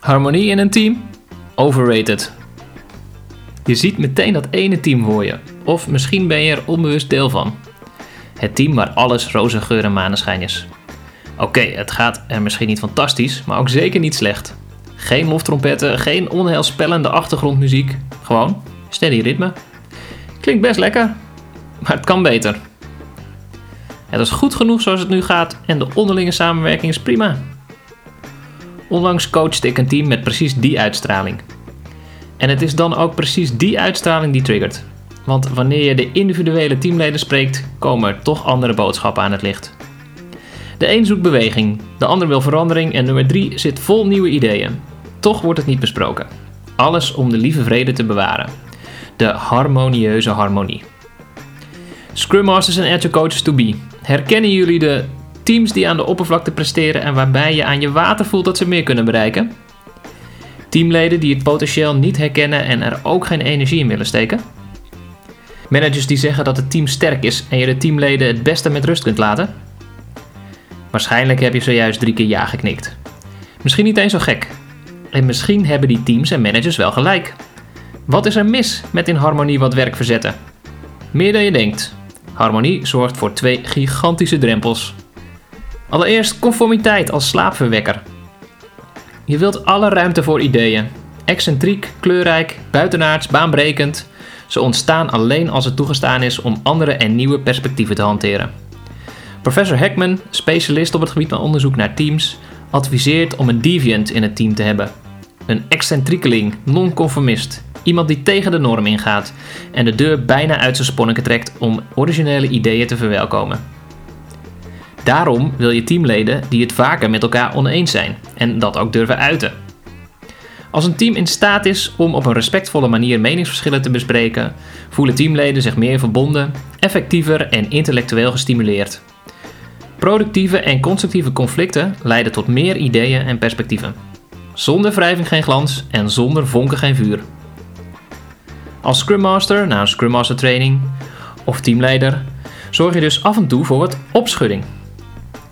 Harmonie in een team? Overrated. Je ziet meteen dat ene team voor je. Of misschien ben je er onbewust deel van. Het team waar alles roze geur en maneschijn is. Oké, het gaat er misschien niet fantastisch, maar ook zeker niet slecht. Geen loftrompetten, geen onheilspellende achtergrondmuziek. Gewoon steady ritme. Klinkt best lekker, maar het kan beter. Het is goed genoeg zoals het nu gaat en de onderlinge samenwerking is prima. Onlangs coachte ik een team met precies die uitstraling. En het is dan ook precies die uitstraling die triggert. Want wanneer je de individuele teamleden spreekt, komen er toch andere boodschappen aan het licht. De een zoekt beweging, de ander wil verandering en nummer 3 zit vol nieuwe ideeën. Toch wordt het niet besproken. Alles om de lieve vrede te bewaren. De harmonieuze harmonie. Scrum Masters en Agile Coaches to be. Herkennen jullie de teams die aan de oppervlakte presteren en waarbij je aan je water voelt dat ze meer kunnen bereiken? Teamleden die het potentieel niet herkennen en er ook geen energie in willen steken? Managers die zeggen dat het team sterk is en je de teamleden het beste met rust kunt laten? Waarschijnlijk heb je zojuist drie keer ja geknikt. Misschien niet eens zo gek. En misschien hebben die teams en managers wel gelijk. Wat is er mis met in harmonie wat werk verzetten? Meer dan je denkt. Harmonie zorgt voor twee gigantische drempels. Allereerst conformiteit als slaapverwekker. Je wilt alle ruimte voor ideeën. Excentriek, kleurrijk, buitenaards, baanbrekend. Ze ontstaan alleen als het toegestaan is om andere en nieuwe perspectieven te hanteren. Professor Heckman, specialist op het gebied van onderzoek naar teams, adviseert om een deviant in het team te hebben. Een excentriekeling, non-conformist, iemand die tegen de norm ingaat en de deur bijna uit zijn sponneken trekt om originele ideeën te verwelkomen. Daarom wil je teamleden die het vaker met elkaar oneens zijn en dat ook durven uiten. Als een team in staat is om op een respectvolle manier meningsverschillen te bespreken, voelen teamleden zich meer verbonden, effectiever en intellectueel gestimuleerd. Productieve en constructieve conflicten leiden tot meer ideeën en perspectieven. Zonder wrijving geen glans en zonder vonken geen vuur. Als Scrum Master na een Scrum Master training of teamleider zorg je dus af en toe voor wat opschudding.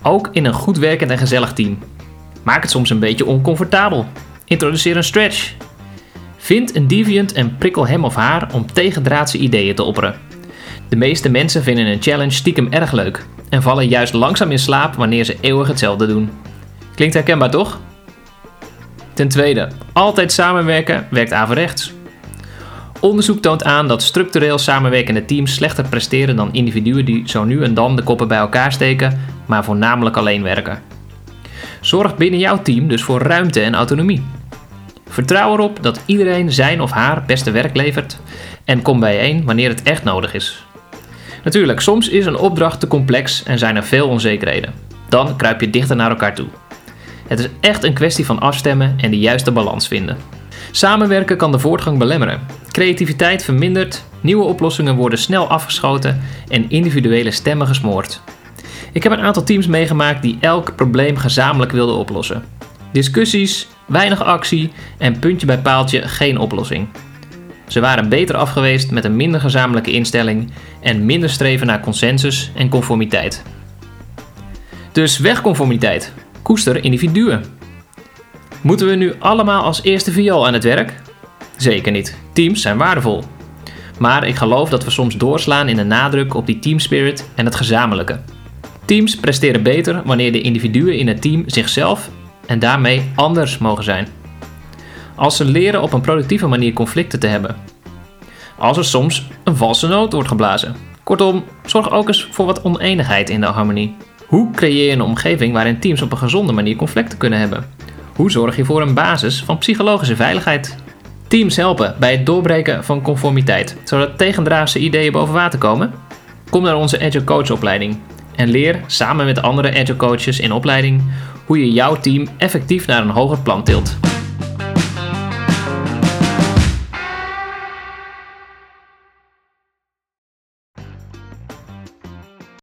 Ook in een goed werkend en gezellig team. Maak het soms een beetje oncomfortabel. Introduceer een stretch. Vind een deviant en prikkel hem of haar om tegendraadse ideeën te opperen. De meeste mensen vinden een challenge stiekem erg leuk en vallen juist langzaam in slaap wanneer ze eeuwig hetzelfde doen. Klinkt herkenbaar toch? Ten tweede, altijd samenwerken werkt averechts. Onderzoek toont aan dat structureel samenwerkende teams slechter presteren dan individuen die zo nu en dan de koppen bij elkaar steken, maar voornamelijk alleen werken. Zorg binnen jouw team dus voor ruimte en autonomie. Vertrouw erop dat iedereen zijn of haar beste werk levert en kom bijeen wanneer het echt nodig is. Natuurlijk, soms is een opdracht te complex en zijn er veel onzekerheden. Dan kruip je dichter naar elkaar toe. Het is echt een kwestie van afstemmen en de juiste balans vinden. Samenwerken kan de voortgang belemmeren. Creativiteit vermindert, nieuwe oplossingen worden snel afgeschoten en individuele stemmen gesmoord. Ik heb een aantal teams meegemaakt die elk probleem gezamenlijk wilden oplossen. Discussies, weinig actie en puntje bij paaltje geen oplossing. Ze waren beter afgeweest met een minder gezamenlijke instelling en minder streven naar consensus en conformiteit. Dus wegconformiteit. Koester individuen. Moeten we nu allemaal als eerste viool aan het werk? Zeker niet. Teams zijn waardevol. Maar ik geloof dat we soms doorslaan in de nadruk op die teamspirit en het gezamenlijke. Teams presteren beter wanneer de individuen in het team zichzelf en daarmee anders mogen zijn. Als ze leren op een productieve manier conflicten te hebben. Als er soms een valse noot wordt geblazen. Kortom, zorg ook eens voor wat oneenigheid in de harmonie. Hoe creëer je een omgeving waarin teams op een gezonde manier conflicten kunnen hebben? Hoe zorg je voor een basis van psychologische veiligheid? Teams helpen bij het doorbreken van conformiteit, zodat tegendraadse ideeën boven water komen? Kom naar onze Agile Coach opleiding en leer samen met andere Agile Coaches in opleiding hoe je jouw team effectief naar een hoger plan tilt.